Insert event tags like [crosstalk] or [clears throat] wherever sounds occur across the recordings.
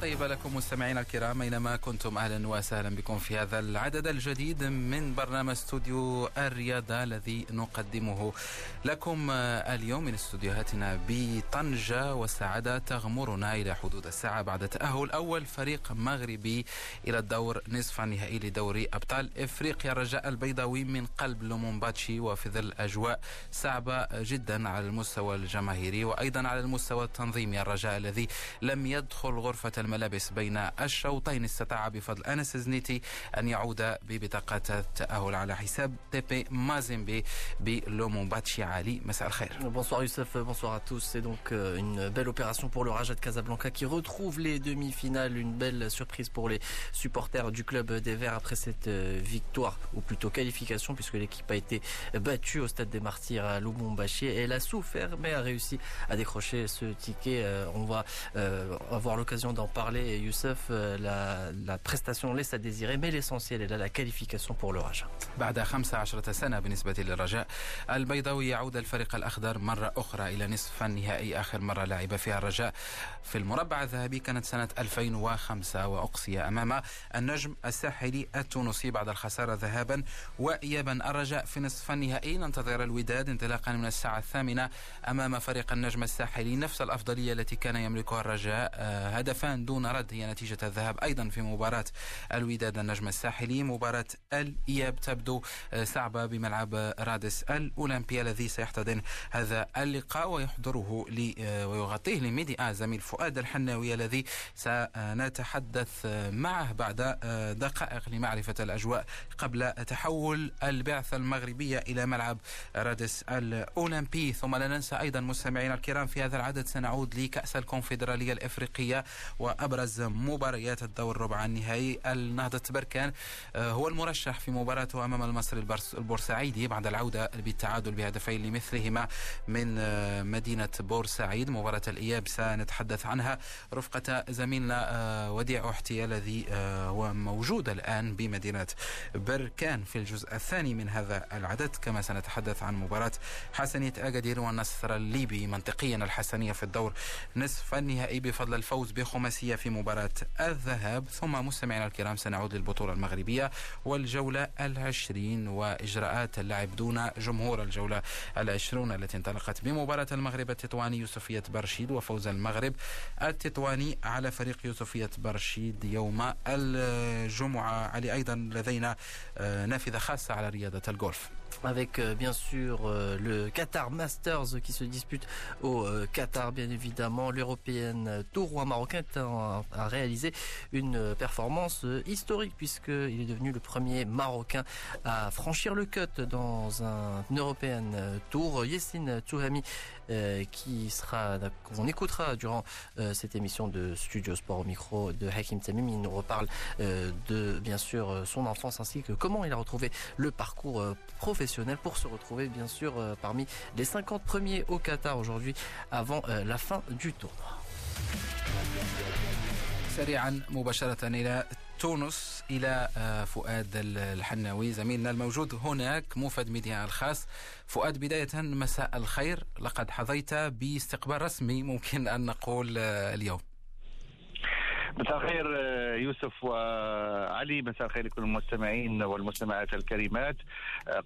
طيبة لكم مستمعينا الكرام أينما كنتم أهلا وسهلا بكم في هذا العدد الجديد من برنامج استوديو الرياضة الذي نقدمه لكم اليوم من استوديوهاتنا بطنجة والسعادة تغمرنا إلى حدود الساعة بعد تأهل أول فريق مغربي إلى الدور نصف النهائي لدوري أبطال إفريقيا. الرجاء البيضاوي من قلب لومومباتشي وفي ظل أجواء صعبة جدا على المستوى الجماهيري وأيضا على المستوى التنظيمي. الرجاء الذي لم يدخل غرفة الملابس بين الشوطين استطاع بفضل أنس زنيتي أن يعود ببطاقة التأهل على حساب تيبي مازيمبي بلومومباتشي علي مساء الخير Bonsoir Youssef, bonsoir à tous. C'est donc euh, une belle opération pour le Raja de Casablanca qui retrouve les demi-finales. Une belle surprise pour les supporters du club des Verts après cette euh, victoire, ou plutôt qualification, puisque l'équipe a été battue au stade des Martyrs à Lubumbashi. Elle a souffert, mais a réussi à décrocher ce ticket. Euh, on va avoir l'occasion d'en parler. Youssef, la, la prestation laisse à désirer, mais l'essentiel est là, la qualification pour le Raja. بعد 15 سنة بالنسبة للرجاء البيضاوي يعود الفريق الأخضر مرة أخرى إلى نصف النهائي آخر مرة لعب فيها الرجاء في المربع الذهبي كانت سنة 2005 وأقصي أمام النجم الساحلي التونسي بعد الخسارة ذهابا وإيابا الرجاء في نصف النهائي ننتظر الوداد انطلاقا من الساعة الثامنة أمام فريق النجم الساحلي نفس الأفضلية التي كان يملكها الرجاء هدفان دون رد هي نتيجة الذهاب أيضا في مباراة الوداد النجم الساحلي مباراة الإياب تبدو صعبة بملعب رادس الأولمبيا الذي سيحتضن هذا اللقاء ويحضره لي ويغطيه لميدي آ زميل فؤاد الحناوي الذي سنتحدث معه بعد دقائق لمعرفة الأجواء قبل تحول البعثة المغربية إلى ملعب رادس الأولمبي. ثم لا ننسى أيضا مستمعينا الكرام في هذا العدد سنعود لكأس الكونفدرالية الإفريقية وأبرز مباريات الدور ربع النهائي النهضة بركان هو المرشح في مباراته أمام المصري البورسعيدي بعد العودة بالتعادل بهدفين لمثلهما من مدينة بورسعيد. مباراة الإياب سنتحدث عنها. رفقة زميلنا وديع أحتي الذي هو موجود الآن بمدينة بركان في الجزء الثاني من هذا العدد كما سنتحدث عن مباراة حسنية أكادير والنصر الليبي منطقيا الحسنية في الدور نصف النهائي بفضل الفوز بخماسية في مباراة الذهاب. ثم مستمعينا الكرام سنعود للبطولة المغربية والجولة العشرين وإجراءات اللعب دون جمهور الجولة العشرون التي انطلقت بمباراة المغرب التطواني يوسفية برشيد وفوز المغرب التطواني على فريق يوسفية برشيد يوم الجمعة. علي أيضا لدينا نافذة خاصة على رياضة الجولف avec euh, bien sûr euh, le Qatar Masters qui se dispute au euh, Qatar bien évidemment. L'européenne Tour marocain a, réalisé une performance historique puisqu'il est devenu le premier marocain à franchir le cut dans un européenne Tour Yessine Touhami qui sera qu'on écoutera durant cette émission de Studio Sport au micro de Hakim Tamim il nous reparle de bien sûr son enfance ainsi que comment il a retrouvé le parcours professionnel pour se retrouver bien sûr parmi les 50 premiers au Qatar aujourd'hui avant la fin du tournoi. سريعا مباشرة إلى تونس إلى فؤاد الحناوي. زميلنا الموجود هناك موفد ميديا الخاص. فؤاد بداية مساء الخير. لقد حظيت باستقبال رسمي ممكن أن نقول اليوم. مساء الخير يوسف وعلي. مساء الخير لكل المستمعين والمستمعات الكريمات.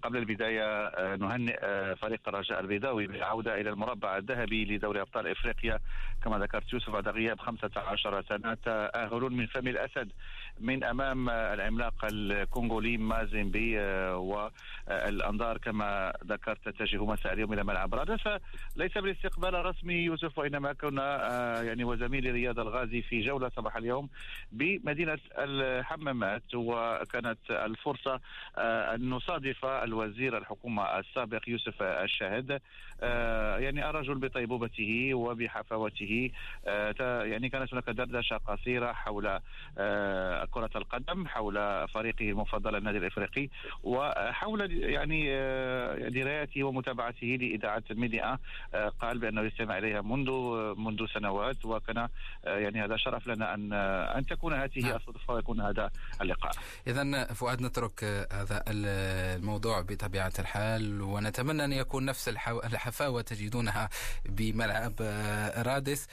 قبل البداية نهنئ فريق الرجاء البيضاوي بالعودة إلى المربع الذهبي لدوري أبطال إفريقيا. كما ذكرت يوسف بعد غياب 15 سنة تأهل من فم الأسد. من أمام العملاق الكونغولي مازيمبي والأنظار كما ذكرت تتجه مساء اليوم إلى ملعب رادس ليس بالاستقبال الرسمي يوسف وإنما كنا يعني وزميلي رياض الغازي في جولة صباح اليوم بمدينة الحمامات. وكانت الفرصة أن نصادف الوزير الحكومة السابق يوسف الشاهد يعني الرجل بطيبوبته وبحفاوته. يعني كانت هناك دردشة قصيرة حول كرة القدم حول فريقه المفضل النادي الإفريقي وحول يعني درايته ومتابعته لإذاعة الميديا قال بأنه يستمع إليها منذ منذ سنوات وكان يعني هذا شرف لنا أن ان أن تكون هذه نعم. الصدفة ويكون هذا اللقاء. اذا فؤاد نترك هذا الموضوع بطبيعة الحال ونتمنى أن يكون نفس الحفاوة تجدونها بملعب رادس.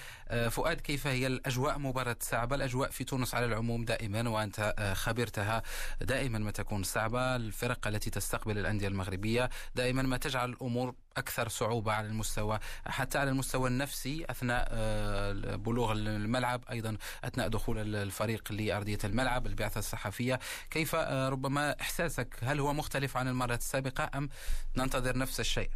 فؤاد كيف هي الأجواء مباراة صعبه؟ الأجواء في تونس على العموم دائما وأنت خبرتها دائما ما تكون صعبة، الفرق التي تستقبل الأندية المغربية دائما ما تجعل الأمور أكثر صعوبة على المستوى حتى على المستوى النفسي أثناء آه، بلوغ الملعب أيضا أثناء دخول الفريق لأرضية الملعب البعثة الصحفية. كيف آه، ربما إحساسك هل هو مختلف عن المرات السابقة أم ننتظر نفس الشيء؟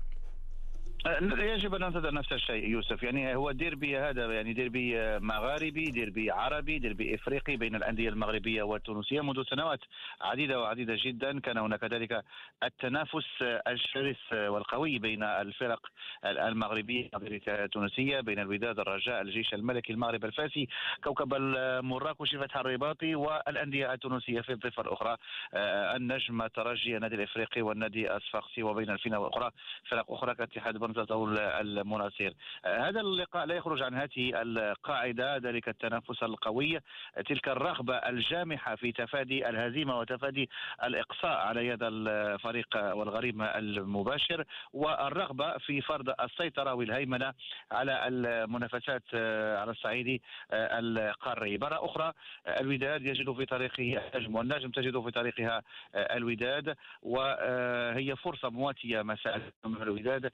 يجب أن ننتظر نفس الشيء يوسف. يعني هو ديربي هذا يعني ديربي مغاربي ديربي عربي ديربي إفريقي بين الأندية المغربية والتونسية منذ سنوات عديدة وعديدة جدا. كان هناك ذلك التنافس الشرس والقوي بين الفرق المغربية التونسية بين الوداد الرجاء الجيش الملكي المغرب الفاسي كوكب المراكش فتح الرباطي والأندية التونسية في الضفه الاخرى النجم الترجي النادي الإفريقي والنادي الصفاقسي وبين الفينة والاخرى فرق أخرى كاتحاد بنزرت أو المناصير. هذا اللقاء لا يخرج عن هذه القاعدة ذلك التنافس القوي. تلك الرغبة الجامحة في تفادي الهزيمة وتفادي الإقصاء على يد الفريق والغريم المباشر والرغبة في فرض السيطرة والهيمنة على المنافسات على الصعيد القاري. مرة أخرى الوداد يجد في طريقه النجم والنجم تجد في طريقها الوداد وهي فرصة مواتية مساء. الوداد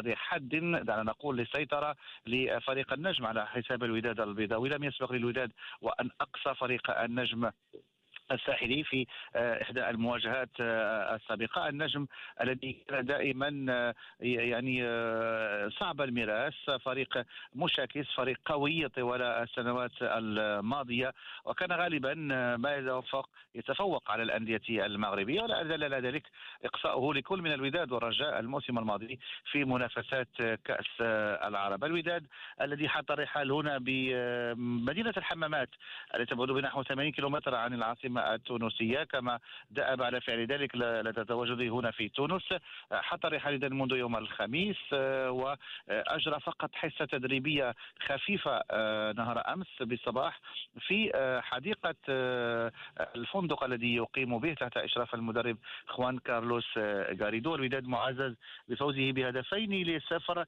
لوضع حد دعنا نقول للسيطرة لفريق النجم على حساب الوداد البيضاوي. لم يسبق للوداد وأن أقصى فريق النجم الساحلي في آه، إحدى المواجهات آه، السابقة. النجم الذي كان دائما آه، يعني صعب المراس فريق مشاكس فريق قوي طوال السنوات الماضية. وكان غالبا ما يتفوق يتفوق على الأندية المغربية. ولا على ذلك إقصاؤه لكل من الوداد والرجاء الموسم الماضي في منافسات كأس العرب. الوداد الذي حط الرحال هنا بمدينه الحمامات التي تبعد بنحو 80 كيلومتر عن التونسية كما دأب على فعل ذلك لدى تواجده هنا في تونس. حتى رحالدا منذ يوم الخميس وأجرى فقط حصة تدريبية خفيفة آه، نهار أمس بالصباح في آه، حديقة آه، الفندق الذي يقيم به تحت إشراف المدرب خوان كارلوس غاريدو. الوداد معزز بفوزه بهدفين لصفر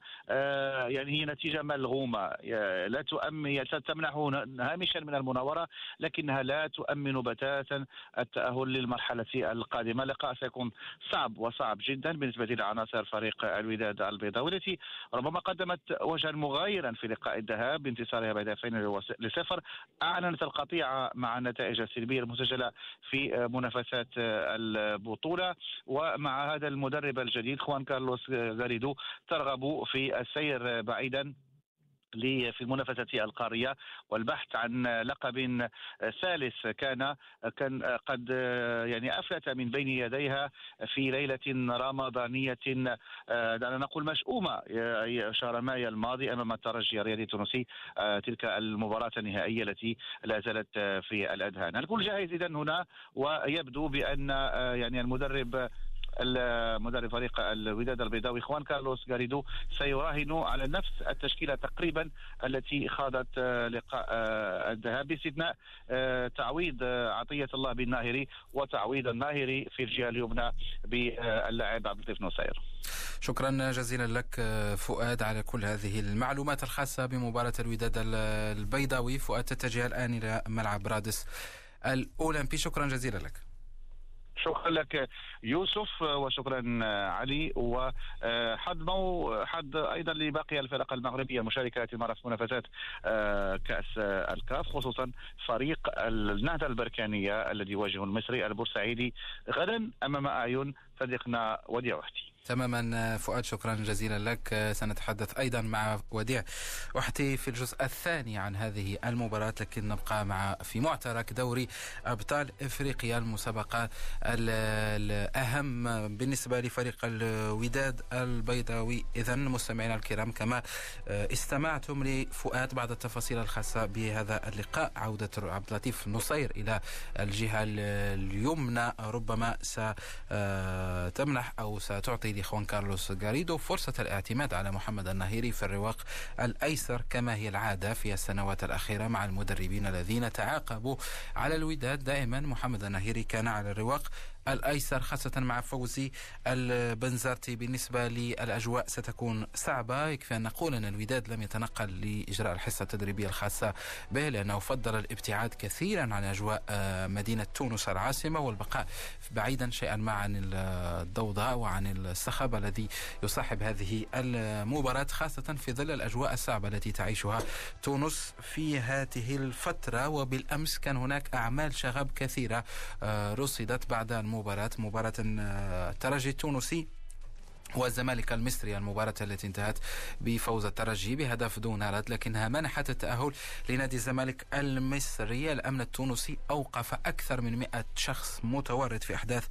يعني هي نتيجة ملغومة. لا تؤمن تمنحه هامشا من المناورة لكنها لا تؤمن بتاتا التأهل للمرحلة القادمة. اللقاء سيكون صعب وصعب جدا بالنسبة لعناصر فريق الوداد البيضاوي التي ربما قدمت وجها مغايرا في لقاء الذهاب بانتصارها بهدفين لصفر. أعلنت القطيعة مع النتائج السلبية المسجلة في منافسات البطولة. ومع هذا المدرب الجديد خوان كارلوس غاريدو ترغب في السير بعيدا. في المنافسة القارية والبحث عن لقب ثالث كان كان قد يعني أفلت من بين يديها في ليلة رمضانية. دعنا نقول مشؤومة شهر مايو الماضي أمام الترجي الرياضي التونسي. تلك المباراة النهائية التي لا زالت في الأذهان. الكل جاهز إذا هنا ويبدو بأن يعني المدرب المدرب فريق الوداد البيضاوي خوان كارلوس غاريدو سيراهن على نفس التشكيلة تقريبا التي خاضت آه، لقاء آه، الذهاب باستثناء آه، تعويض عطية الله بالناهري وتعويض الناهري في الجهة اليمنى باللاعب عبد اللطيف نصير. شكرا جزيلا لك فؤاد على كل هذه المعلومات الخاصة بمباراة الوداد البيضاوي فؤاد تتجه الآن إلى ملعب رادس الأولمبي شكرا جزيلا لك. شكرا لك يوسف وشكرا علي وحد مو حد أيضا لباقي الفرق المغربية المشاركه التي مارست منافسات آه، كأس الكاف خصوصا فريق النهضة البركانية الذي يواجه المصري البورسعيدي غدا أمام أعين صديقنا وديع وحدي. تماما فؤاد شكرا جزيلا لك. سنتحدث أيضا مع وديع وحتي في الجزء الثاني عن هذه المباراة لكن نبقى مع في معترك دوري أبطال إفريقيا المسابقة الأهم بالنسبة لفريق الوداد البيضاوي. إذا مستمعينا الكرام كما استمعتم لفؤاد بعض التفاصيل الخاصة بهذا اللقاء. عودة عبد اللطيف نصير إلى الجهة اليمنى ربما ستمنح أو ستعطي لخوان كارلوس غاريدو فرصة الاعتماد على محمد النهيري في الرواق الأيسر كما هي العادة في السنوات الأخيرة مع المدربين الذين تعاقبوا على الوداد. دائما محمد النهيري كان على الرواق الأيسر خاصة مع فوزي البنزرتي. بالنسبة للأجواء ستكون صعبة. يكفي أن نقول أن الوداد لم يتنقل لإجراء الحصة التدريبية الخاصة به لأنه فضل الابتعاد كثيرا عن أجواء آه، مدينة تونس العاصمة والبقاء بعيدا شيئا ما عن الضوضاء وعن الصخب الذي يصاحب هذه المباراة خاصة في ظل الأجواء الصعبة التي تعيشها تونس في هذه الفترة. وبالأمس كان هناك أعمال شغب كثيرة آه، رصدت بعد المباراة مباراة الترجي التونسي والزمالك المصري المباراة التي انتهت بفوز الترجي بهدف دون رد لكنها منحت التأهل لنادي الزمالك المصري. الأمن التونسي أوقف أكثر من 100 شخص متورط في أحداث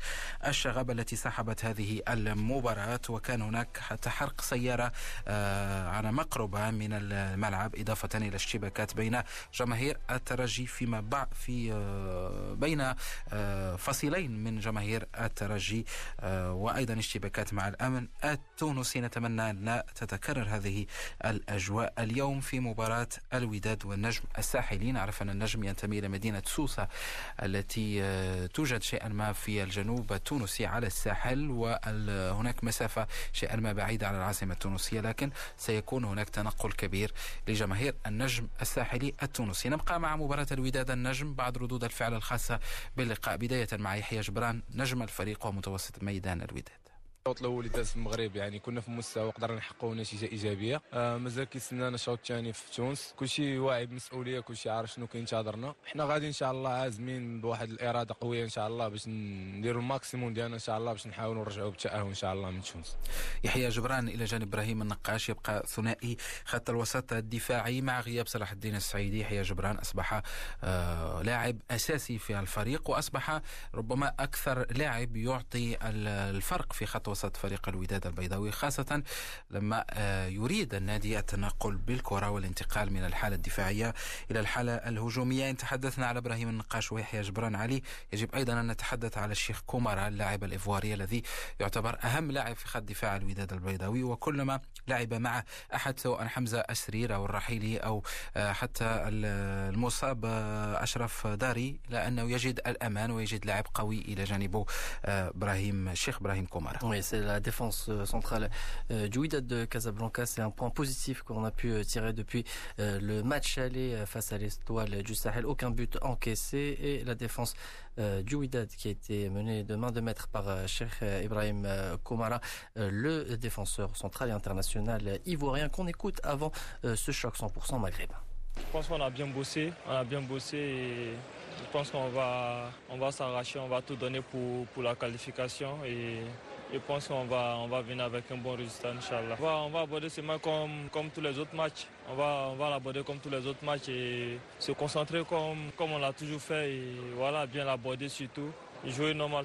الشغب التي سحبت هذه المباراة وكان هناك حتى حرق سيارة آه، على مقربة من الملعب إضافة إلى اشتباكات بين جماهير الترجي فيما بعد في آه، بين آه، فصيلين من جماهير الترجي وأيضا اشتباكات مع الأمن التونسي نتمنى أن لا تتكرر هذه الأجواء اليوم في مباراة الوداد والنجم الساحلي نعرف أن النجم ينتمي إلى مدينة سوسة التي آه، توجد شيئا ما في الجنوب التونسي على الساحل وهناك مسافة شيئا ما بعيدة عن العاصمة التونسية لكن سيكون هناك تنقل كبير لجماهير النجم الساحلي التونسي. نبقى مع مباراة الوداد النجم بعد ردود الفعل الخاصة باللقاء. بداية مع يحيى جبران نجم الفريق ومتوسط ميدان الوداد. الشوط الأول اللي داز المغرب يعني كنا في مستوى قدرنا نحققوا نتيجه إيجابية. آه مازال كيستنانا الشوط الثاني في تونس. كلشي واعي بالمسؤولية كلشي عارف شنو كينتظرنا. حنا غادي إن شاء الله عازمين بواحد الإرادة قوية إن شاء الله باش نديروا ال maximum ديالنا إن شاء الله باش نحاولوا نرجعوا بالتأهل إن شاء الله من تونس. يحيى جبران إلى جانب إبراهيم النقاش يبقى ثنائي خط الوسط الدفاعي مع غياب صلاح الدين السعيدي. يحيى جبران أصبح آه لاعب أساسي في الفريق وأصبح ربما أكثر لاعب يعطي الفرق في خط وسط فريق الوداد البيضاوي خاصة لما آه، يريد النادي التنقل بالكرة والانتقال من الحالة الدفاعية إلى الحالة الهجومية. إن تحدثنا على إبراهيم النقاش ويحيى جبران علي يجب أيضا أن نتحدث على الشيخ كومارا اللاعب الإيفواري الذي يعتبر أهم لاعب في خط دفاع الوداد البيضاوي وكلما لعب مع أحد سواء حمزة أسرير أو الرحيلي أو آه، حتى المصاب آه، أشرف داري لأنه يجد الأمان ويجد لاعب قوي إلى جانبه إبراهيم الشيخ إبراهيم كومارا C'est la défense euh, centrale euh, du Wydad de Casablanca. C'est un point positif qu'on a pu euh, tirer depuis le match aller face à l'Estoile du Sahel. Aucun but encaissé et la défense du Wydad qui a été menée de main de maître par Cheikh Ibrahim Komara, le défenseur central et international ivoirien qu'on écoute avant ce choc 100% Maghreb. Je pense qu'on a bien bossé, on a bien bossé je pense qu'on va, on va s'arracher, on va tout donner pour, pour la qualification et je pense qu'on va, on va venir avec un bon résultat, Inch'Allah. On va, on va aborder ce match comme, comme tous les autres matchs. On va, on va l'aborder comme tous les autres matchs et se concentrer comme, comme on l'a toujours fait et voilà, bien l'aborder surtout jouer normal.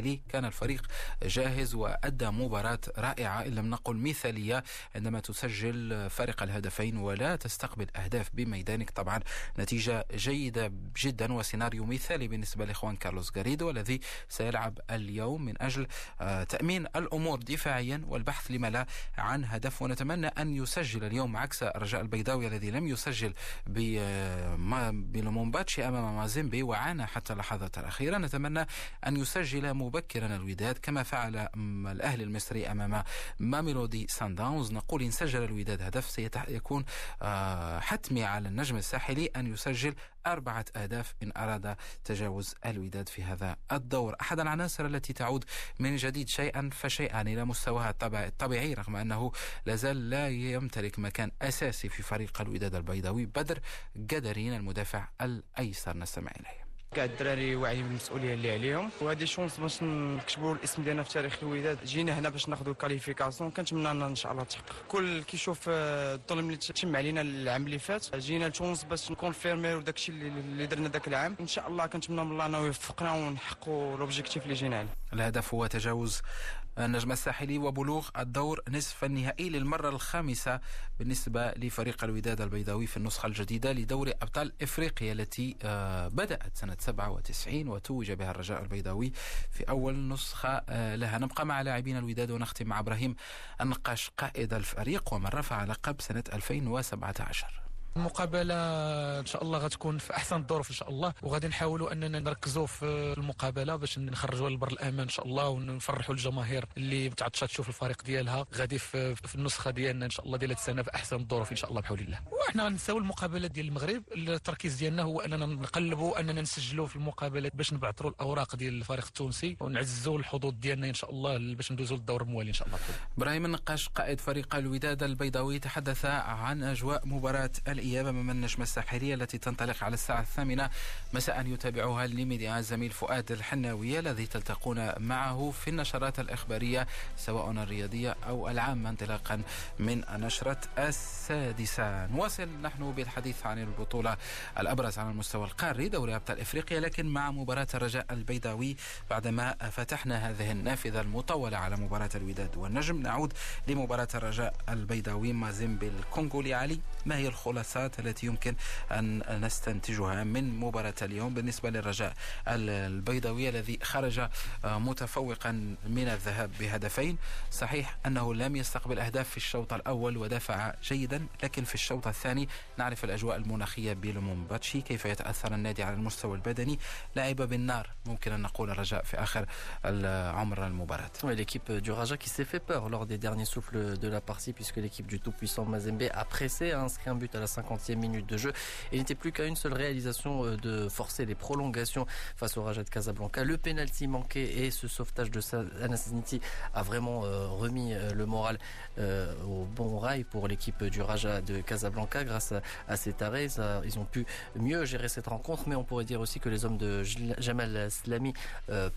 الساحلي كان الفريق جاهز وأدى مباراة رائعة إن لم نقل مثالية عندما تسجل فارق الهدفين ولا تستقبل أهداف بميدانك. طبعا نتيجة جيدة جدا وسيناريو مثالي بالنسبة لإخوان كارلوس غاريدو الذي سيلعب اليوم من أجل آه، تأمين الأمور دفاعيا والبحث لما لا عن هدف. ونتمنى أن يسجل اليوم عكس الرجاء البيضاوي الذي لم يسجل بلومومباتشي أمام مازيمبي وعانى حتى اللحظات الأخيرة. نتمنى أن يسجل مبكرا الوداد كما فعل الأهلي المصري أمام ماميلودي سان داونز نقول إن سجل الوداد هدف سيكون آه، حتمي على النجم الساحلي أن يسجل أربعة أهداف إن أراد تجاوز الوداد في هذا الدور. أحد العناصر التي تعود من جديد شيئا فشيئا إلى مستواها الطبيعي رغم أنه لازال لا يمتلك مكان أساسي في فريق الوداد البيضاوي بدر قدرين المدافع الأيسر. نستمع إليه. كاع الدراري واعيين بالمسؤولية اللي عليهم. وهذه chance باش نكتبوا الاسم ديالنا في تاريخ الوداد جينا هنا باش ناخذوا ال qualification كنتمنى إن شاء الله تحقق. كل كيشوف آه، الظلم اللي تم علينا العام اللي فات جينا لتونس باش نكونفيرميو داك الشيء اللي درنا ذاك العام. إن شاء الله كنتمنى من الله إنه يوفقنا ونحققوا l'objectif اللي جينا عليه. الهدف هو تجاوز النجم الساحلي وبلوغ الدور نصف النهائي للمرة الخامسة بالنسبة لفريق الوداد البيضاوي في النسخة الجديدة لدوري أبطال إفريقيا التي آه، بدأت سنة 97 وتوج بها الرجاء البيضاوي في أول نسخة آه، لها. نبقى مع لاعبين الوداد ونختم مع إبراهيم النقاش قائد الفريق ومن رفع لقب سنة 2017 المقابلة إن شاء الله غتكون في أحسن الظروف إن شاء الله وغادي نحاولوا أننا نركزوا في المقابلة باش نخرجوا لبر الأمان إن شاء الله ونفرحوا الجماهير اللي متعطشه تشوف الفريق ديالها. غادي في, النسخة ديالنا إن شاء الله ديال السنة في أحسن الظروف إن شاء الله بحول الله. وحنا غنساو المقابلة ديال المغرب. التركيز ديالنا هو أننا نقلبوا أننا نسجلوا في المقابلات باش نبعثروا الأوراق ديال الفريق التونسي ونعززوا الحظوظ ديالنا إن شاء الله باش ندوزوا للدور الموالي إن شاء الله. إبراهيم النقاش قائد فريق الوداد البيضاوي تحدث عن أجواء مباراة الإياب امام النجمه الساحليه التي تنطلق على الساعة الثامنة. مساء يتابعها لميديا الزميل فؤاد الحناويه الذي تلتقون معه في النشرات الإخبارية سواء الرياضية أو العامة انطلاقا من نشره السادسة. نواصل نحن بالحديث عن البطولة الأبرز على المستوى القاري دوري أبطال إفريقيا لكن مع مباراة الرجاء البيضاوي بعدما فتحنا هذه النافذة المطولة على مباراة الوداد والنجم. نعود لمباراة الرجاء البيضاوي مازيمبي الكونغولي علي ما هي الخلاصات التي يمكن أن نستنتجها من مباراة اليوم بالنسبة للرجاء البيضاوي الذي خرج آه، متفوقا من الذهاب بهدفين. صحيح أنه لم يستقبل أهداف في الشوط الأول ودافع جيدا لكن في الشوط الثاني نعرف الأجواء المناخية بلومومباتشي كيف يتأثر النادي على المستوى البدني. لعب بالنار ممكن أن نقول الرجاء في آخر عمر المباراة. L'équipe du Raja qui s'est fait peur lors des derniers souffles de la partie puisque l'équipe du tout-puissant Mazembe a pressé, a inscrit un but à la 50e minute de jeu. Il n'était plus qu'à une seule réalisation euh, de forcer les prolongations face au Raja de Casablanca. Le penalty manqué et ce sauvetage de Anasiniti a vraiment euh, remis euh, le moral au bon rail pour l'équipe du Raja de Casablanca grâce à, cet arrêt. ils ont pu mieux gérer cette rencontre, mais on pourrait dire aussi que les hommes de Jamal Slami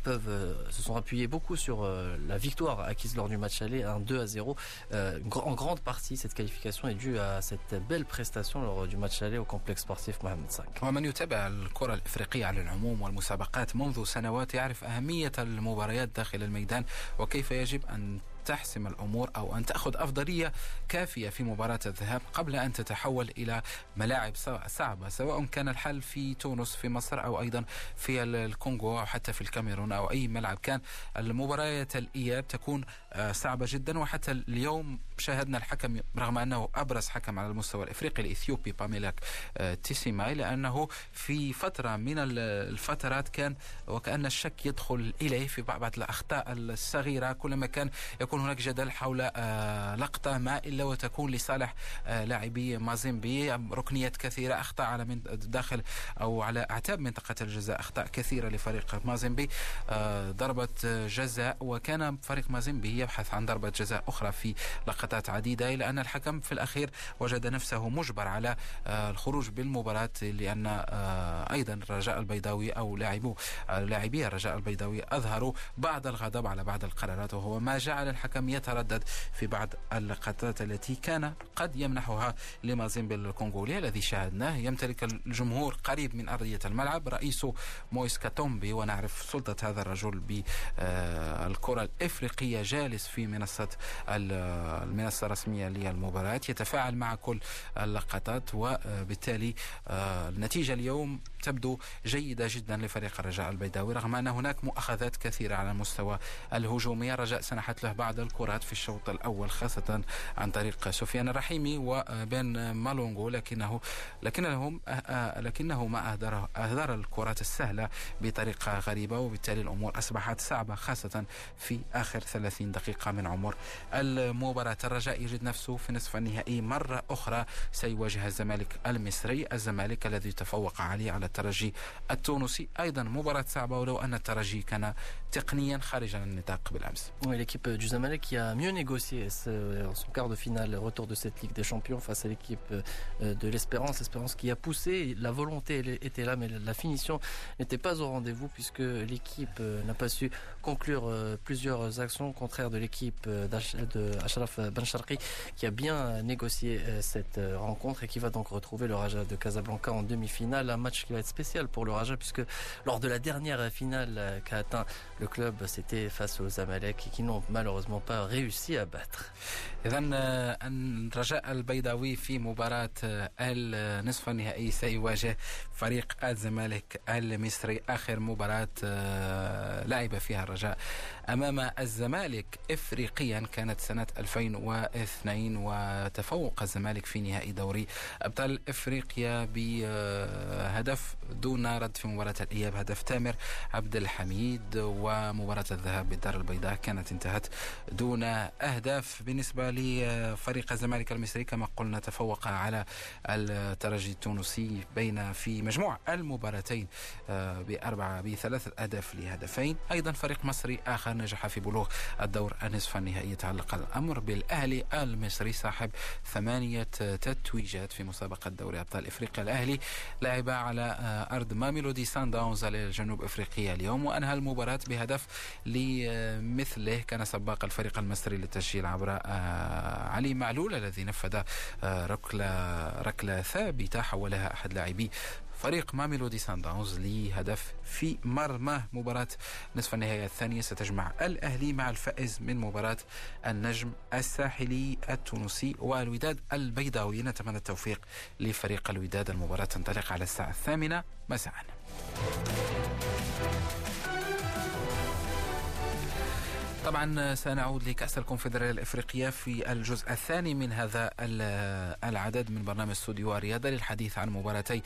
peuvent se sont appuyés beaucoup sur la victoire acquise lors du match aller, un 2 à 0. en grande partie, cette qualification est due à cette belle prestation lors du match ماتش عليه وكومبلكس سبورتيف محمد صاك ومن يتابع الكرة الإفريقية على العموم والمسابقات منذ سنوات يعرف أهمية المباريات داخل الميدان وكيف يجب أن تحسم الأمور أو أن تأخذ أفضلية كافية في مباراة الذهاب قبل أن تتحول إلى ملاعب صعبة سواء كان الحل في تونس في مصر أو أيضا في الكونغو أو حتى في الكاميرون أو أي ملعب. كان المباريات الإياب تكون آه، صعبة جدا وحتى اليوم شاهدنا الحكم رغم أنه أبرز حكم على المستوى الإفريقي الإثيوبي باميلاك آه، تيسيماي لأنه في فترة من الفترات كان وكأن الشك يدخل إليه في بعض الأخطاء الصغيرة. كلما كان يكون يكون هناك جدل حول آه، لقطة ما إلا وتكون لصالح آه، لاعبي مازيمبي. ركنيات كثيرة أخطاء على من داخل أو على أعتاب منطقة الجزاء أخطاء كثيرة لفريق مازيمبي آه، ضربة جزاء. وكان فريق مازيمبي يبحث عن ضربة جزاء أخرى في لقطات عديدة إلى أن الحكم في الأخير وجد نفسه مجبر على الخروج بالمباراة لأن أيضا الرجاء البيضاوي أو لاعبو لاعبي الرجاء البيضاوي أظهروا بعض الغضب على بعض القرارات وهو ما جعل الحكم يتردد في بعض اللقطات التي كان قد يمنحها لمازيمبي الكونغولي الذي شاهدناه. يمتلك الجمهور قريب من أرضية الملعب رئيسه مويس كاتومبي ونعرف سلطة هذا الرجل بالكرة الإفريقية جالس في منصة المنصة الرسمية للمباراة يتفاعل مع كل اللقطات وبالتالي آه، النتيجة اليوم تبدو جيدة جدا لفريق الرجاء البيضاوي رغم أن هناك مؤاخذات كثيرة على المستوى الهجومي الرجاء سنحت له بعض الكرات في الشوط الأول خاصة عن طريق سفيان الرحيمي وبين مالونغو لكنه لكنهم لكنه ما أهدر أهدر الكرات السهلة بطريقة غريبة وبالتالي الأمور أصبحت صعبة خاصة في آخر 30 دقيقة من عمر المباراة. الرجاء يجد نفسه في نصف النهائي مرة أخرى سيواجه الزمالك المصري الزمالك الذي تفوق عليه على الترجي التونسي أيضا مباراة صعبة ولو أن الترجي كان تقنيا خارج النطاق بالأمس L'équipe du Zamalek Zamalek qui a mieux négocié son quart de finale, retour de cette Ligue des Champions face à l'équipe de l'Espérance. Espérance qui a poussé, la volonté était là, mais la finition n'était pas au rendez-vous puisque l'équipe n'a pas su conclure plusieurs actions, au contraire de l'équipe de Ashraf Bencharki qui a bien négocié cette rencontre et qui va donc retrouver le Raja de Casablanca en demi-finale. Un match qui va être spécial pour le Raja puisque lors de la dernière finale qu'a atteint le club, c'était face aux Amalek qui n'ont malheureusement pas réussi à battre. الرجاء البيضاوي في مباراة النصف النهائي سيواجه فريق الزمالك المصري آخر مباراة لعب فيها الرجاء أمام الزمالك إفريقيا كانت سنة 2002 وتفوق الزمالك في نهائي دوري أبطال إفريقيا بهدف دون رد في مباراة الإياب هدف تامر عبد الحميد ومباراة الذهاب بالدار البيضاء كانت انتهت دون أهداف. بالنسبة لفريق الزمالك المصري كما قلنا تفوق على الترجي التونسي بين في مجموع المباراتين آه، بأربعة بثلاثة أهداف لهدفين. أيضا فريق مصري آخر نجح في بلوغ الدور النصف النهائي يتعلق الأمر بالأهلي المصري صاحب ثمانية تتويجات في مسابقة دوري أبطال إفريقيا. الأهلي لعب على أرض ماميلودي سان داونز الجنوب أفريقيا اليوم وأنهى المباراة بهدف لمثله كان سباق الفريق المصري للتسجيل عبر آه، علي معلول الذي نفذ ركلة ركلة ثابتة حولها أحد لاعبي فريق ماميلودي سان داونز لهدف في مرمى مباراة. نصف النهائي الثانية ستجمع الأهلي مع الفائز من مباراة النجم الساحلي التونسي والوداد البيضاوي. نتمنى التوفيق لفريق الوداد. المباراة تنطلق على الساعة الثامنة. مساءً. طبعا سنعود لكأس الكونفدرالية الإفريقية في الجزء الثاني من هذا العدد من برنامج استوديو الرياضة للحديث عن مباراتي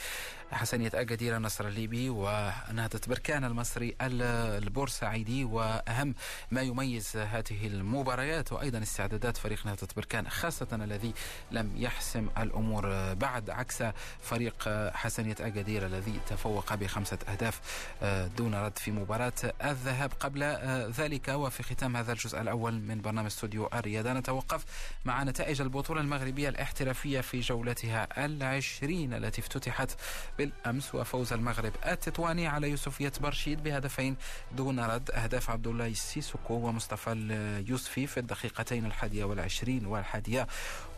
حسنية أكادير النصر الليبي ونهضة بركان المصري البورسعيدي وأهم ما يميز هذه المباريات وأيضا استعدادات فريق نهضة بركان خاصة الذي لم يحسم الأمور بعد عكس فريق حسنية أكادير الذي تفوق بخمسة أهداف دون رد في مباراة الذهاب. قبل ذلك وفي ختام هذا الجزء الأول من برنامج استوديو الرياضة. نتوقف مع نتائج البطولة المغربية الاحترافية في جولتها العشرين التي افتتحت بالأمس وفوز المغرب التطواني على يوسفية برشيد بهدفين دون رد. أهداف عبد الله السيسوكو ومصطفى اليوسفي في الدقيقتين الحادية والعشرين والحادية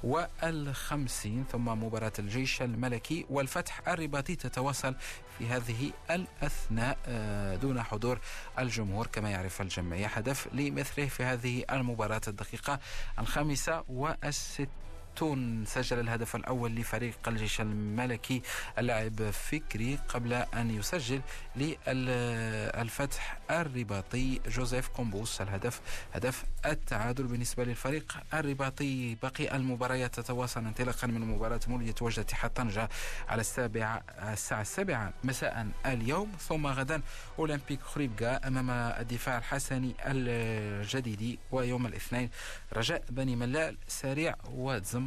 والخمسين ثم مباراة الجيش الملكي والفتح الرباطي تتواصل في هذه الأثناء آه، دون حضور الجمهور كما يعرف الجميع هدف لمثله في هذه المباراة الدقيقة الخامسة والستين. تون سجل الهدف الأول لفريق الجيش الملكي اللاعب فكري قبل أن يسجل للفتح الرباطي جوزيف قنبوس الهدف هدف التعادل بالنسبة للفريق الرباطي. باقي المباريات تتواصل انطلاقا من مباراة مولية وجدة اتحاد طنجة على السابعة الساعة السابعة مساء اليوم. ثم غدا أولمبيك خريبكا أمام الدفاع الحسني الجديدي ويوم الاثنين رجاء بني ملال سريع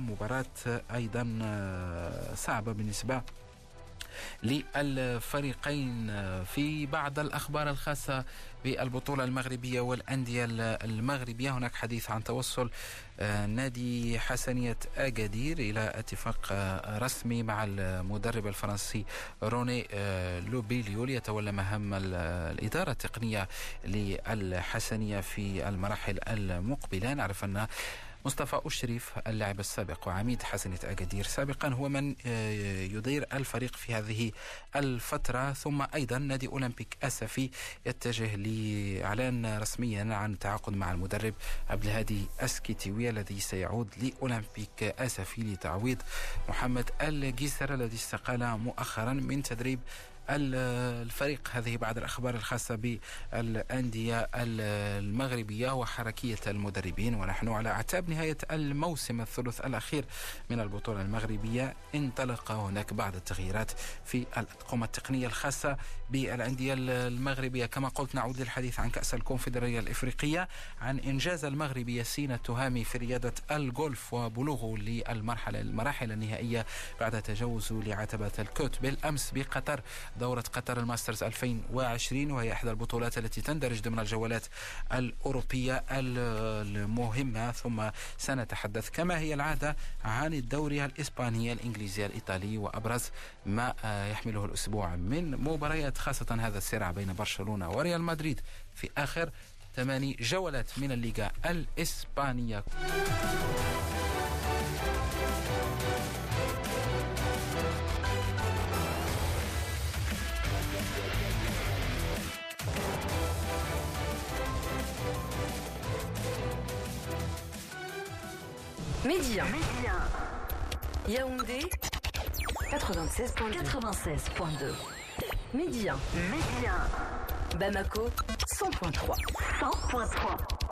مباراة أيضا آه، صعبة بالنسبة للفريقين في بعض الأخبار الخاصة بالبطولة المغربية والأندية المغربية. هناك حديث عن توصل آه، نادي حسنية أكادير إلى اتفاق آه، رسمي مع المدرب الفرنسي روني لوبيليو ليتولى مهام الإدارة التقنية للحسنية في المراحل المقبلة. نعرف أن مصطفى أشريف اللاعب السابق وعميد حسنة أكادير. سابقا هو من آه، يدير الفريق في هذه الفترة. ثم أيضا نادي أولمبيك أسفي يتجه لإعلان رسميا عن التعاقد مع المدرب عبد الهادي أسكيتيوي الذي سيعود لأولمبيك أسفي لتعويض محمد الجيسر الذي استقال مؤخرا من تدريب الفريق. هذه بعض الأخبار الخاصة بالأندية المغربية وحركية المدربين. ونحن على أعتاب نهاية الموسم الثلث الأخير من البطولة المغربية. انطلق هناك بعض التغييرات في الأطقم التقنية الخاصة بالأندية المغربية. كما قلت نعود للحديث عن كأس الكونفدرالية الإفريقية عن إنجاز المغربي ياسين التهامي في رياضة الجولف وبلوغه للمرحلة المراحل النهائية بعد تجاوزه لعتبة ال cut. بالأمس بقطر دورة قطر الماسترز 2020 وهي إحدى البطولات التي تندرج ضمن الجولات الأوروبية المهمة. ثم سنتحدث كما هي العادة عن الدوري الإسباني الإنجليزي الإيطالي وأبرز ما يحمله الأسبوع من مباريات خاصة هذا الصراع بين برشلونة وريال مدريد في آخر ثماني جولات من الليغا الإسبانية. Média. Yaoundé 96.2. 96.2. Média. Média. Bamako 100.3. 100.3.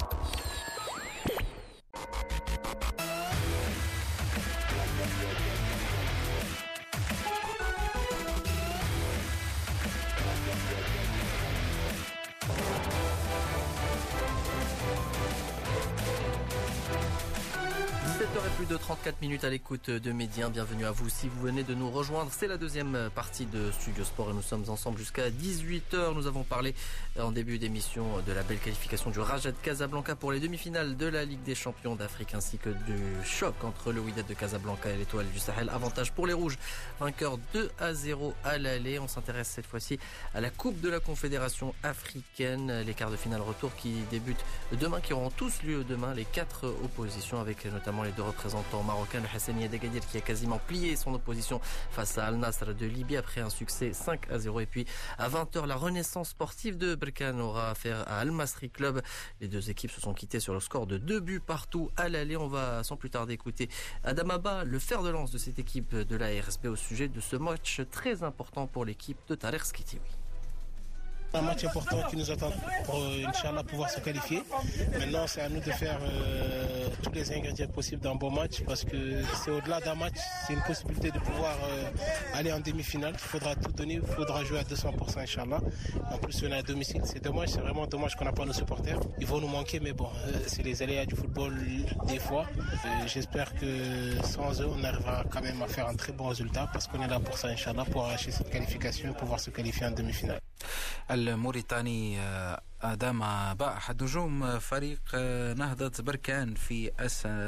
plus de 34 minutes à l'écoute de Médien. Bienvenue à vous si vous venez de nous rejoindre. C'est la deuxième partie de Studio Sport et nous sommes ensemble jusqu'à 18h. Nous avons parlé en début d'émission de la belle qualification du Raja de Casablanca pour les demi-finales de la Ligue des Champions d'Afrique ainsi que du choc entre le Wydad de Casablanca et l'étoile du Sahel. Avantage pour les Rouges. Vainqueur 2 à 0 à l'aller. On s'intéresse cette fois-ci à la Coupe de la Confédération africaine. Les quarts de finale retour qui débutent demain, qui auront tous lieu demain. Les quatre oppositions avec notamment les deux représentant marocain, le Hassani Degadir, qui a quasiment plié son opposition face à Al Nasr de Libye après un succès 5 à 0. Et puis à 20h, la renaissance sportive de Berkane aura affaire à Al Masri Club. Les deux équipes se sont quittées sur le score de deux buts partout à l'aller. On va sans plus tarder écouter Adamaba, le fer de lance de cette équipe de la RSB au sujet de ce match très important pour l'équipe de Skitiwi. Un match important qui nous attend pour, euh, Inch'Allah, pouvoir se qualifier. Maintenant, c'est à nous de faire euh, tous les ingrédients possibles d'un bon match parce que c'est au-delà d'un match, c'est une possibilité de pouvoir euh, aller en demi-finale. Il faudra tout donner, il faudra jouer à 200%, Inch'Allah. En plus, on est à domicile. C'est dommage, c'est vraiment dommage qu'on n'a pas nos supporters. Ils vont nous manquer, mais bon, c'est les aléas du football des fois. J'espère que sans eux, on arrivera quand même à faire un très bon résultat parce qu'on est là pour ça, Inch'Allah, pour arracher cette qualification et pouvoir se qualifier en demi-finale. الموريتاني آدام باء أحد نجوم فريق نهضة بركان في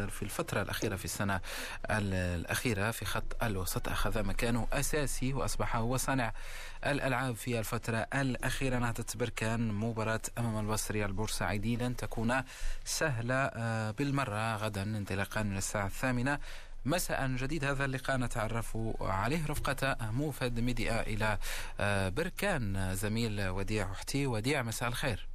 في الفترة الأخيرة في السنة الأخيرة في خط الوسط. أخذ مكانه أساسي وأصبح هو صانع الألعاب في الفترة الأخيرة. نهضة بركان مباراة أمام البصري البورسعيدي لن تكون سهلة بالمرة. غدا انطلاقا من الساعة الثامنة مساء جديد. هذا اللقاء نتعرف عليه رفقة موفد ميديا إلى بركان زميل وديع وحتي وديع مساء الخير.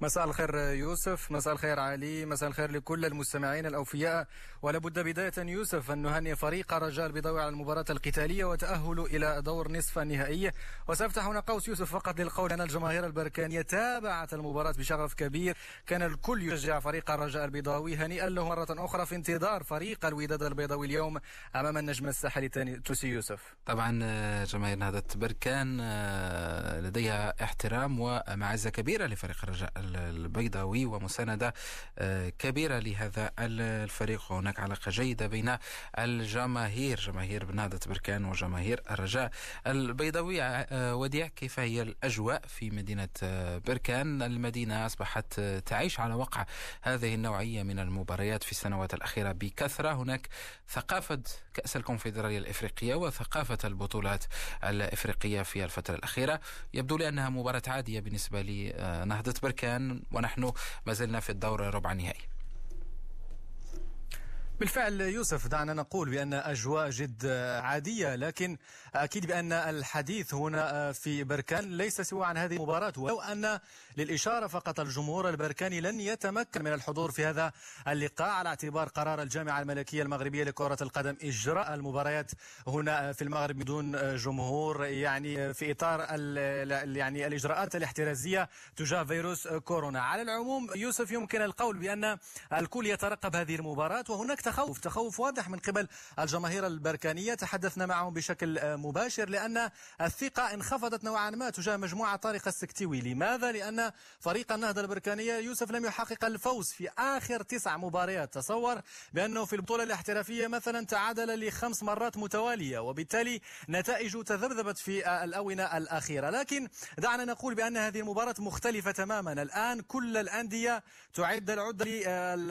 مساء الخير يوسف مساء الخير علي مساء الخير لكل المستمعين الأوفياء. ولابد بداية يوسف أن نهنئ فريق رجاء البيضاوي على المباراة القتالية وتأهلوا إلى دور نصف النهائي. وسأفتح هنا قوس يوسف فقط للقول أن الجماهير البركانية تابعت المباراة بشغف كبير. كان الكل يشجع فريق الرجاء البيضاوي هنيئا له مرة أخرى في انتظار فريق الوداد البيضاوي اليوم أمام النجم الساحلي التونسي يوسف. طبعا جماهير نهضة بركان لديها احترام ومعزة كبيرة لفريق الرجاء البيضاوي ومساندة كبيرة لهذا الفريق. وهناك علاقة جيدة بين الجماهير جماهير بنهضة بركان وجماهير الرجاء. البيضاوي وديع كيف هي الأجواء في مدينة بركان؟ المدينة أصبحت تعيش على وقع هذه النوعية من المباريات في السنوات الأخيرة بكثرة. هناك ثقافة كأس الكونفدرالية الإفريقية وثقافة البطولات الإفريقية في الفترة الأخيرة. يبدو لي أنها مباراة عادية بالنسبة لنهضة بركان. ونحن ما زلنا في الدور ربع النهائي. بالفعل يوسف دعنا نقول بأن أجواء جد عادية لكن أكيد بأن الحديث هنا في بركان ليس سوى عن هذه المباراة. ولو أن للإشارة فقط الجمهور البركاني لن يتمكن من الحضور في هذا اللقاء على اعتبار قرار الجامعة الملكية المغربية لكرة القدم إجراء المباريات هنا في المغرب بدون جمهور يعني في إطار يعني الإجراءات الاحترازية تجاه فيروس كورونا. على العموم يوسف يمكن القول بأن الكل يترقب هذه المباراة وهناك تخوف تخوف واضح من قبل الجماهير البركانية. تحدثنا معهم بشكل آه، مباشر لأن الثقة انخفضت نوعا ما تجاه مجموعة طارق السكتيوي. لماذا؟ لأن فريق النهضة البركانية يوسف لم يحقق الفوز في آخر تسع مباريات. تصور بأنه في البطولة الاحترافية مثلا تعادل لخمس مرات متوالية وبالتالي نتائج تذبذبت في آه، الأونة الأخيرة. لكن دعنا نقول بأن هذه المباراة مختلفة تماما. الآن كل الأندية تعد العدة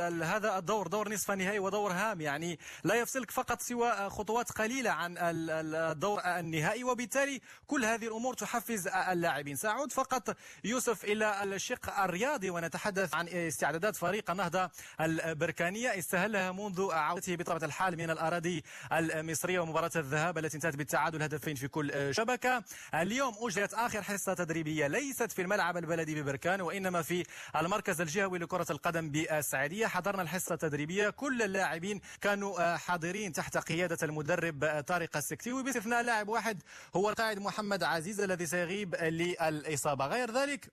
لهذا الدور دور نصف النهائي ودور هام يعني لا يفصلك فقط سوى خطوات قليلة عن الدور النهائي وبالتالي كل هذه الأمور تحفز اللاعبين. سأعود فقط يوسف إلى الشق الرياضي ونتحدث عن استعدادات فريق النهضة البركانية استهلها منذ عودته بطبيعة الحال من الأراضي المصرية ومباراة الذهاب التي انتهت بالتعادل هدفين في كل شبكة. اليوم أجريت آخر حصة تدريبية ليست في الملعب البلدي ببركان وإنما في المركز الجهوي لكرة القدم بالسعيدية حضرنا الحصة التدريبية كل اللاعبين كانوا حاضرين تحت قيادة المدرب طارق السكتيوي. باستثناء لاعب واحد هو القائد محمد عزيز الذي سيغيب للإصابة. غير ذلك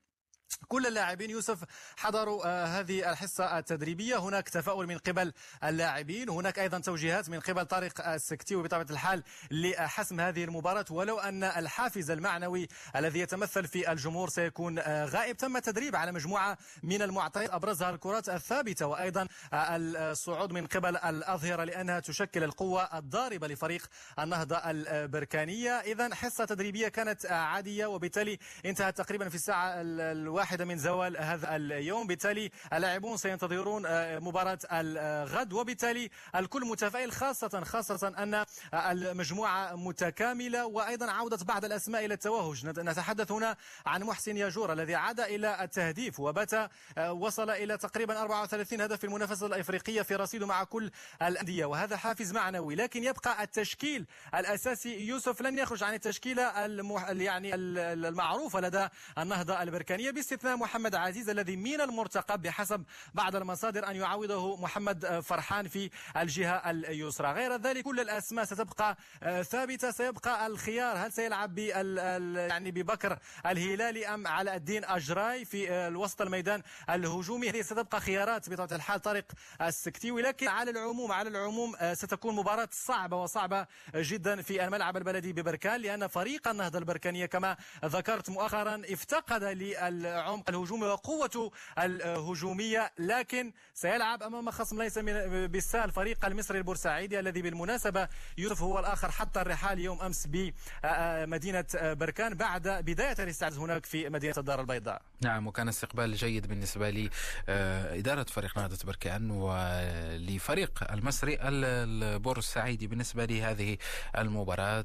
كل اللاعبين يوسف حضروا آه، هذه الحصة التدريبية. هناك تفاؤل من قبل اللاعبين هناك أيضا توجيهات من قبل طارق السكتي وبطبيعة الحال لحسم هذه المباراة. ولو أن الحافز المعنوي الذي يتمثل في الجمهور سيكون آه، غائب تم التدريب على مجموعة من المعطيات أبرزها الكرات الثابتة. وأيضا آه، الصعود من قبل الأظهرة لأنها تشكل القوة الضاربة لفريق النهضة البركانية. إذا حصة تدريبية كانت عادية وبالتالي انتهت تقريبا في الساعة الواحدة واحدة من زوال هذا اليوم. بالتالي اللاعبون سينتظرون آه، مباراة الغد. وبالتالي الكل متفائل خاصة خاصة أن المجموعة متكاملة. وأيضا عودة بعض الأسماء إلى التوهج. نتحدث هنا عن محسن ياجور الذي عاد إلى التهديف وبات آه، وصل إلى تقريبا 34 هدف في المنافسة الإفريقية في رصيده مع كل الأندية. وهذا حافز معنوي. لكن يبقى التشكيل الأساسي. يوسف لن يخرج عن التشكيلة المح... يعني المعروفة لدى النهضة البركانية. باستثناء محمد عزيز الذي من المرتقب بحسب بعض المصادر أن يعوضه محمد فرحان في الجهة اليسرى. غير ذلك كل الأسماء ستبقى آه، ثابتة سيبقى الخيار. هل سيلعب يعني ببكر الهلالي أم على الدين أجراي في آه، الوسط الميدان الهجومي؟ هذه ستبقى خيارات بطبيعة الحال طارق السكتيوي لكن على العموم على العموم آه، ستكون مباراة صعبة وصعبة جدا في الملعب البلدي ببركان لأن فريق النهضة البركانية كما ذكرت مؤخرا افتقد لل عمق الهجومي وقوته الهجومية لكن سيلعب أمام خصم ليس من بالسهل فريق المصري البورسعيدي الذي بالمناسبة يوسف هو الآخر حتى الرحال يوم أمس بمدينة بركان بعد بداية الاستعداد هناك في مدينة الدار البيضاء. نعم وكان استقبال جيد بالنسبة لإدارة فريق نهضة بركان ولفريق المصري البورسعيدي بالنسبة لهذه المباراة.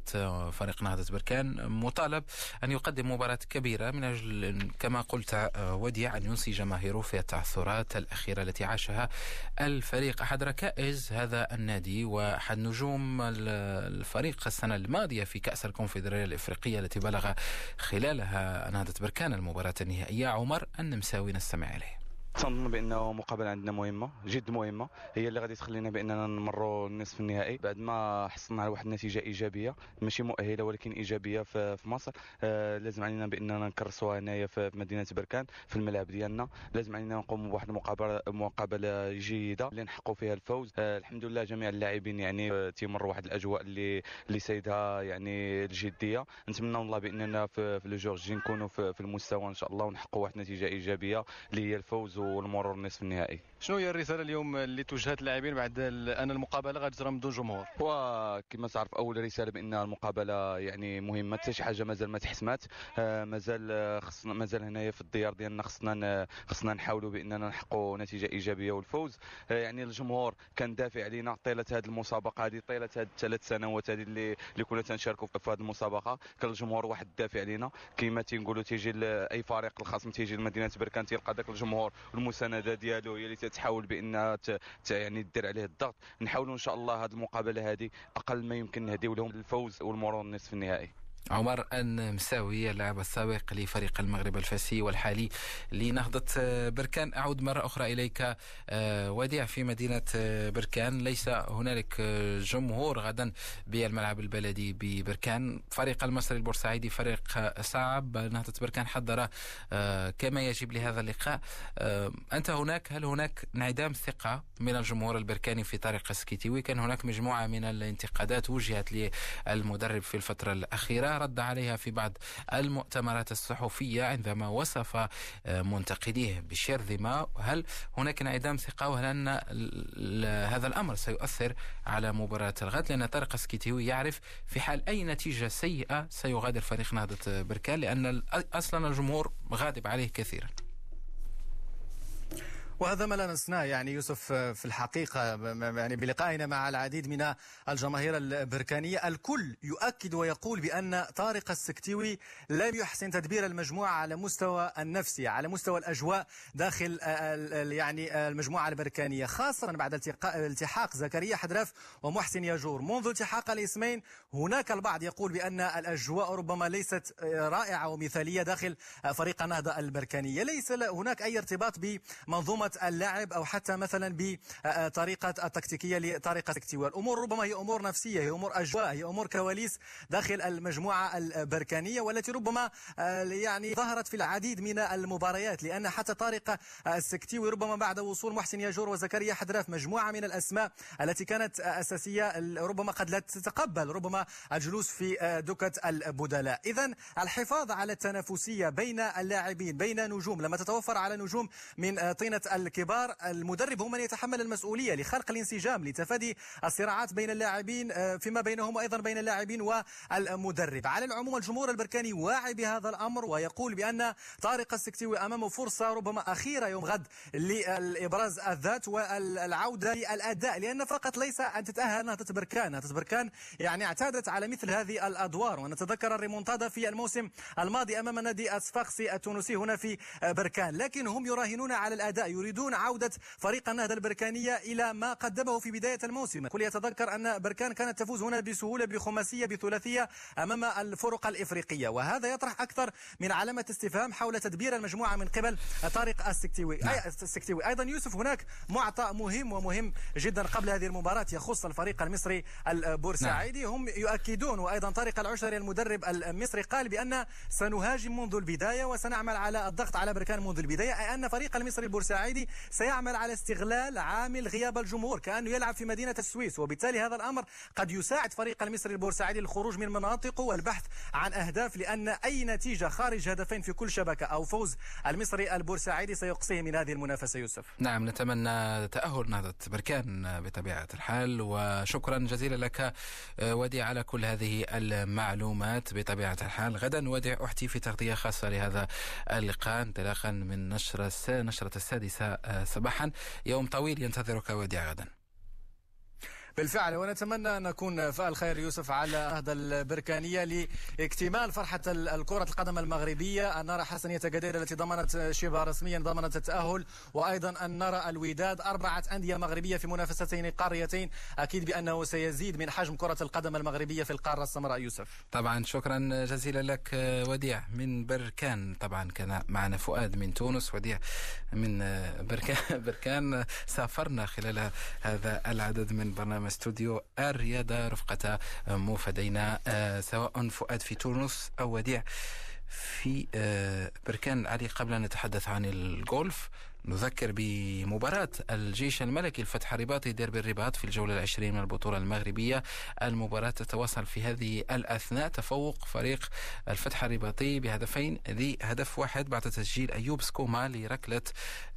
فريق نهضة بركان مطالب أن يقدم مباراة كبيرة من أجل كما قلت قلت آه، وديع أن ينسي جماهيره في التعثرات الأخيرة التي عاشها الفريق. أحد ركائز هذا النادي وأحد نجوم الفريق السنة الماضية في كأس الكونفدرالية الإفريقية التي بلغ خلالها نهضة بركان المباراة النهائية. عمر النمساوي نستمع إليه. تنظن بأنه مقابلة عندنا مهمة جد مهمة. هي اللي غادي تخلينا بأننا نمروا النصف النهائي. بعد ما حصلنا على واحد النتيجة إيجابية ماشي مؤهلة ولكن إيجابية في, مصر آه لازم علينا بأننا نكرسوها هنايا في مدينة بركان في الملعب ديالنا. لازم علينا نقوم بواحد المقابله مقابلة جيدة اللي نحققوا فيها الفوز. آه الحمد لله جميع اللاعبين يعني آه تيمروا واحد الأجواء اللي اللي سيدها يعني الجدية. نتمنى الله بأننا في, في لو جور جي نكونوا في, في المستوى إن شاء الله ونحققوا واحد النتيجة إيجابية اللي هي الفوز والمرور النصف النهائي. شنو هي الرسالة اليوم اللي توجهت اللاعبين بعد أن المقابلة غادي تجرى بدون جمهور؟ وكما تعرف أول رسالة بأن المقابلة يعني مهمة حتى شي حاجة مازال ما تحسمات. آه، مازال خصنا مازال هنايا في الديار ديالنا خصنا خصنا نحاولوا بأننا نحققوا نتيجة إيجابية والفوز. آه، يعني الجمهور كان دافع علينا طيلة هذه المسابقة هذه طيلة هذه الثلاث سنوات هذه اللي اللي كنا تنشاركوا في هذه المسابقة. كان الجمهور واحد دافع علينا كما تنقولوا تيجي أي فريق الخصم تيجي لمدينة بركان تلقى ذاك الجمهور والمساندة ديالو هي اللي تتحاول بانها يعني دير عليه الضغط. نحاولوا إن شاء الله هذه المقابلة هذه أقل ما يمكن نهديو لهم الفوز والمرور النصف النهائي. عمر النمساوي اللاعب السابق لفريق المغرب الفاسي والحالي لنهضة بركان. أعود مرة أخرى إليك آه، وديع في مدينة آه، بركان. ليس هنالك آه، جمهور غدا بالملعب البلدي ببركان. فريق المصري البورسعيدي فريق صعب. نهضة بركان حضر كما يجب لهذا اللقاء. أنت هناك هل هناك انعدام ثقة من الجمهور البركاني في طريق السكيتيوي كان هناك مجموعة من الانتقادات وجهت للمدرب في الفترة الأخيرة. رد عليها في بعض المؤتمرات الصحفية عندما وصف آه، منتقديه بشرذمة هل هناك انعدام ثقة وهل أن هذا الأمر سيؤثر على مباراة الغد؟ لأن طارق سكيتيوي يعرف في حال أي نتيجة سيئة سيغادر فريق نهضة بركان لأن أصلا الجمهور غاضب عليه كثيرا. وهذا ما لمسناه يعني يوسف في الحقيقة يعني بلقائنا مع العديد من الجماهير البركانية. الكل يؤكد ويقول بأن طارق السكتيوي لم يحسن تدبير المجموعة على مستوى النفسي على مستوى الأجواء داخل يعني المجموعة البركانية خاصة بعد التحاق زكريا حدراف ومحسن ياجور. منذ التحاق الاسمين هناك البعض يقول بأن الأجواء ربما ليست رائعة ومثالية داخل فريق النهضة البركانية. ليس هناك أي ارتباط بمنظومة اللاعب أو حتى مثلا بطريقة التكتيكية لطريقة التكتيكية الأمور ربما هي أمور نفسية هي أمور أجواء هي أمور كواليس داخل المجموعة البركانية والتي ربما يعني ظهرت في العديد من المباريات لأن حتى طارق السكتيوي ربما بعد وصول محسن ياجور وزكريا حدراف مجموعة من الأسماء التي كانت أساسية ربما قد لا تتقبل ربما الجلوس في دكة البدلاء. إذا الحفاظ على التنافسية بين اللاعبين بين نجوم لما تتوفر على نجوم من طينة الكبار المدرب هو من يتحمل المسؤولية لخلق الانسجام لتفادي الصراعات بين اللاعبين آه، فيما بينهم وأيضا بين اللاعبين والمدرب. على العموم الجمهور البركاني واعي بهذا الأمر ويقول بأن طارق السكتيوي أمامه فرصة ربما أخيرة يوم غد لإبراز الذات والعودة للأداء لأن فقط ليس أن تتأهل نهضة بركان. نهضة بركان يعني اعتادت على مثل هذه الأدوار ونتذكر الريمونتادا في الموسم الماضي أمام نادي أصفاقسي التونسي هنا في بركان. لكن هم يراهنون على الأداء يريدون عودة فريق النهضة البركانية إلى ما قدمه في بداية الموسم. كل يتذكر أن بركان كانت تفوز هنا بسهولة بخماسية بثلاثية أمام الفرق الإفريقية. وهذا يطرح أكثر من علامة استفهام حول تدبير المجموعة من قبل طارق السكتيوي. نعم. السكتيوي. أيضا يوسف هناك معطى مهم ومهم جدا قبل هذه المباراة يخص الفريق المصري البورسعيدي. نعم. هم يؤكدون وأيضا طارق العشري المدرب المصري قال بأن سنهاجم منذ البداية وسنعمل على الضغط على بركان منذ البداية أي أن فريق المصري البورسعيدي سيعمل على استغلال عامل غياب الجمهور كأنه يلعب في مدينة السويس. وبالتالي هذا الأمر قد يساعد فريق المصري البورسعيدي للخروج من مناطقه والبحث عن أهداف لأن أي نتيجة خارج هدفين في كل شبكة أو فوز المصري البورسعيدي سيقصيه من هذه المنافسة يوسف. نعم نتمنى تأهل نهضة بركان بطبيعة الحال وشكرا جزيلا لك ودي على كل هذه المعلومات بطبيعة الحال. غدا ودي أحتي في تغطية خاصة لهذا اللقاء. انطلاقا من نشرة نشرة السادسة صباحا يوم طويل ينتظرك وديع غدا. بالفعل ونتمنى أن نكون فعل خير يوسف على هذا البركانية لاكتمال فرحة الكرة القدم المغربية. أن نرى حسنية جديدة التي ضمنت شبه رسميا ضمنت التأهل وأيضا أن نرى الوداد. أربعة أندية مغربية في منافستين قاريتين. أكيد بأنه سيزيد من حجم كرة القدم المغربية في القارة السمراء يوسف. طبعا شكرا جزيلا لك وديع. من بركان طبعا كان معنا فؤاد من تونس وديع من بركان بركان. سافرنا خلال هذا العدد من برنامج. استوديو الرياضة رفقة موفدينا آه، سواء فؤاد في تونس أو وديع في آه، بركان علي قبل أن نتحدث عن الجولف نذكر بمباراة الجيش الملكي الفتح الرباطي ديربي الرباط في الجولة العشرين من البطولة المغربية. المباراة تتواصل في هذه الأثناء. تفوق فريق الفتح الرباطي بهدفين لهدف واحد بعد تسجيل أيوب سكوما لركلة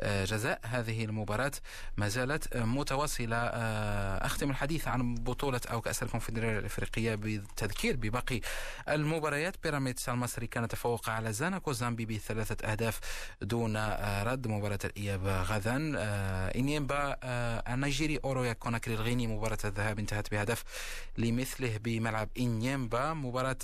آه، جزاء. هذه المباراة ما زالت متواصلة. آه، أختم الحديث عن بطولة أو كأس الكونفدرالية الإفريقية بالتذكير بباقي المباريات. بيراميدز المصري كان تفوق على زاناكو زامبي بثلاثة أهداف دون آه، رد. مباراة الإياب غدا. آه، آه، النيجيري أورويا كوناكري الغيني مباراة الذهاب انتهت بهدف لمثله بملعب إنيمبا مباراة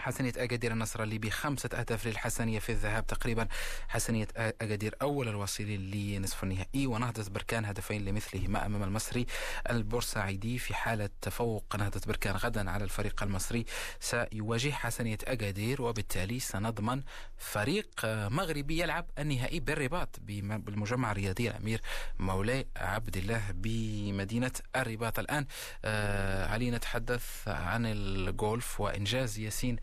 حسنية أكادير النصر اللي بخمسة أهداف للحسنية في الذهاب تقريبا. حسنية أكادير أول الواصلين لنصف النهائي ونهضة بركان هدفين لمثلهما أمام المصري البورسعيدي في حالة تفوق. نهضة بركان غدا على الفريق المصري سيواجه حسنية أكادير وبالتالي سنضمن فريق مغربي يلعب النهائي بالرباط بالمجمع الرياضي الأمير مولاي عبد الله بمدينة الرباط. الآن آه، علي نتحدث عن الجولف وإنجاز ياسين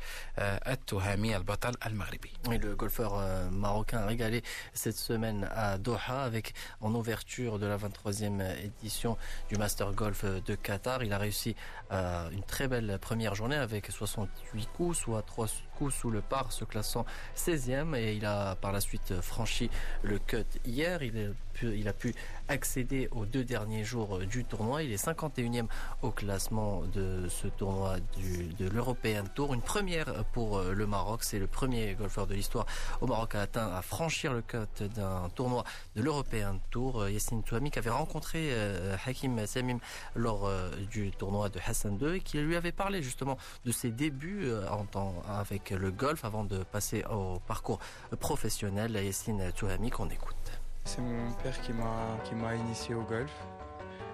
le golfeur euh, marocain a régalé cette semaine à Doha avec en ouverture de la 23e édition du Master Golf de Qatar. Il a réussi euh, une très belle première journée avec 68 coups, soit 3 sous le par, se classant 16e et il a par la suite franchi le cut hier. Il est il a pu accéder aux deux derniers jours du tournoi. Il est 51e au classement de ce tournoi du, de l'European Tour. Une première pour le Maroc. C'est le premier golfeur de l'histoire au Maroc à atteindre, à franchir le cut d'un tournoi de l'European Tour. Yassine Touami qui avait rencontré euh, Hakim Samim lors euh, du tournoi de Hassan II et qui lui avait parlé justement de ses débuts euh, en temps, avec le golf avant de passer au parcours professionnel. Yassine Touami qu'on écoute. C'est mon père qui m'a qui m'a initié au golf.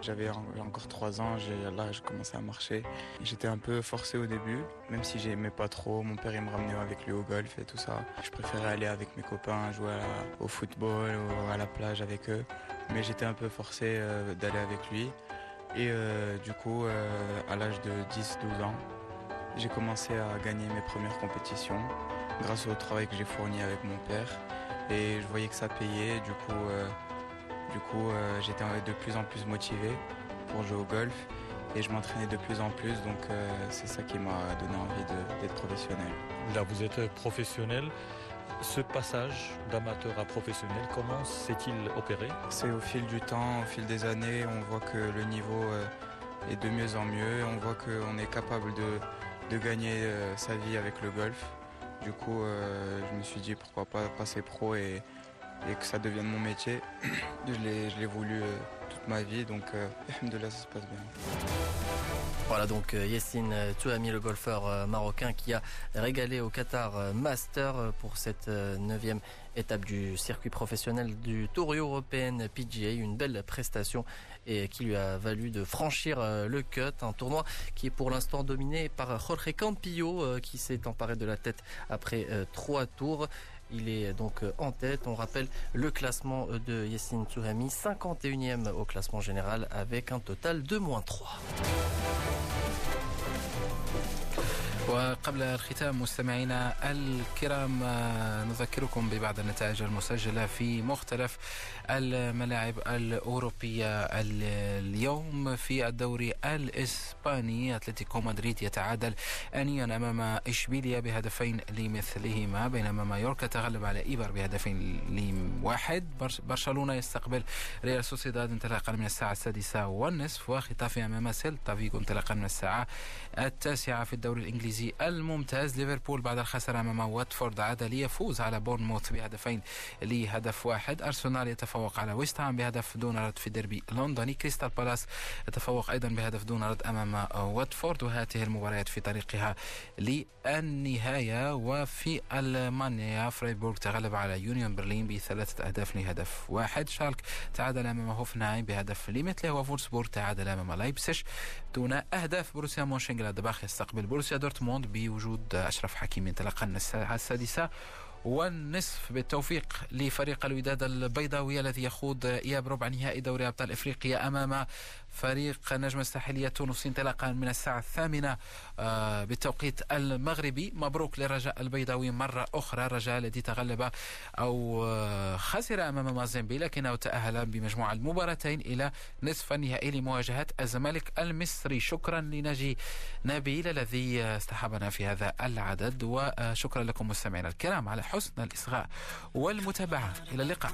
J'avais encore 3 ans, là je commençais à marcher. J'étais un peu forcé au début, même si j'aimais pas trop. Mon père il me ramenait avec lui au golf et tout ça. Je préférais aller avec mes copains, jouer au football ou à la plage avec eux. Mais j'étais un peu forcé euh, d'aller avec lui. Et euh, du coup, euh, à l'âge de 10-12 ans, j'ai commencé à gagner mes premières compétitions grâce au travail que j'ai fourni avec mon père et je voyais que ça payait. Du coup, euh, du coup euh, j'étais de plus en plus motivé pour jouer au golf et je m'entraînais de plus en plus. Donc euh, c'est ça qui m'a donné envie d'être professionnel. Là, vous êtes professionnel. Ce passage d'amateur à professionnel, comment s'est-il opéré? C'est au fil du temps, au fil des années, on voit que le niveau est de mieux en mieux. On voit qu'on est capable de, de gagner sa vie avec le golf. Du coup, euh, je me suis dit pourquoi pas passer pro et, que ça devienne mon métier. [clears throat] je l'ai voulu euh, toute ma vie, donc euh, [laughs] de là ça se passe bien. Voilà donc Yassine Touami, le golfeur marocain qui a régalé au Qatar Master pour cette neuvième étape du circuit professionnel du Tour européen PGA. Une belle prestation et qui lui a valu de franchir euh, le cut, un tournoi qui est pour l'instant dominé par Jorge Campillo euh, qui s'est emparé de la tête après euh, trois tours. Il est donc en tête. On rappelle le classement de Yassine Touhami, 51e au classement général avec un total de moins 3. وقبل الختام مستمعينا الكرام نذكركم ببعض النتائج المسجلة في مختلف الملاعب الأوروبية. اليوم في الدوري الإسباني أتلتيكو مدريد يتعادل آنيا أمام إشبيليا بهدفين لمثلهما بينما مايوركا تغلب على إيبر بهدفين لواحد. برشلونة يستقبل ريال سوسيداد انطلاقا من الساعة السادسة والنصف وخيتافي أمام سيلتا فيغو انطلاقا من الساعة التاسعة في الدوري الإنجليزي. الممتاز. ليفربول بعد الخسارة أمام واتفورد عاد ليفوز على بورنموث بهدفين لهدف واحد. أرسنال يتفوق على ويست هام بهدف دون رد في ديربي لندني. كريستال بالاس يتفوق أيضا بهدف دون رد أمام واتفورد. وهذه المباريات في طريقها للنهاية. وفي ألمانيا فريبورغ تغلب على يونيون برلين بثلاثة أهداف لهدف واحد. شالك تعادل أمام هوفنهايم بهدف لمثله. وفولسبورغ تعادل أمام لايبزيش دون أهداف بروسيا مونشنغلادباخ يستقبل بروسيا دورتموند بوجود أشرف حكيمي انطلاقا الساعة السادسة والنصف بالتوفيق لفريق الوداد البيضاوي الذي يخوض إياب ربع نهائي دوري أبطال إفريقيا أمام فريق نجم الساحلية التونسي انطلاقا من الساعة الثامنة آه، بالتوقيت المغربي. مبروك للرجاء البيضاوي مرة أخرى الرجاء الذي تغلب أو آه، خسر أمام مازيمبي لكنه تأهل بمجموع المباراتين إلى نصف النهائي لمواجهة الزمالك المصري. شكرا لناجي نبيل الذي اصطحبنا في هذا العدد وشكرا لكم مستمعينا الكرام على حسن الإصغاء والمتابعة. إلى اللقاء.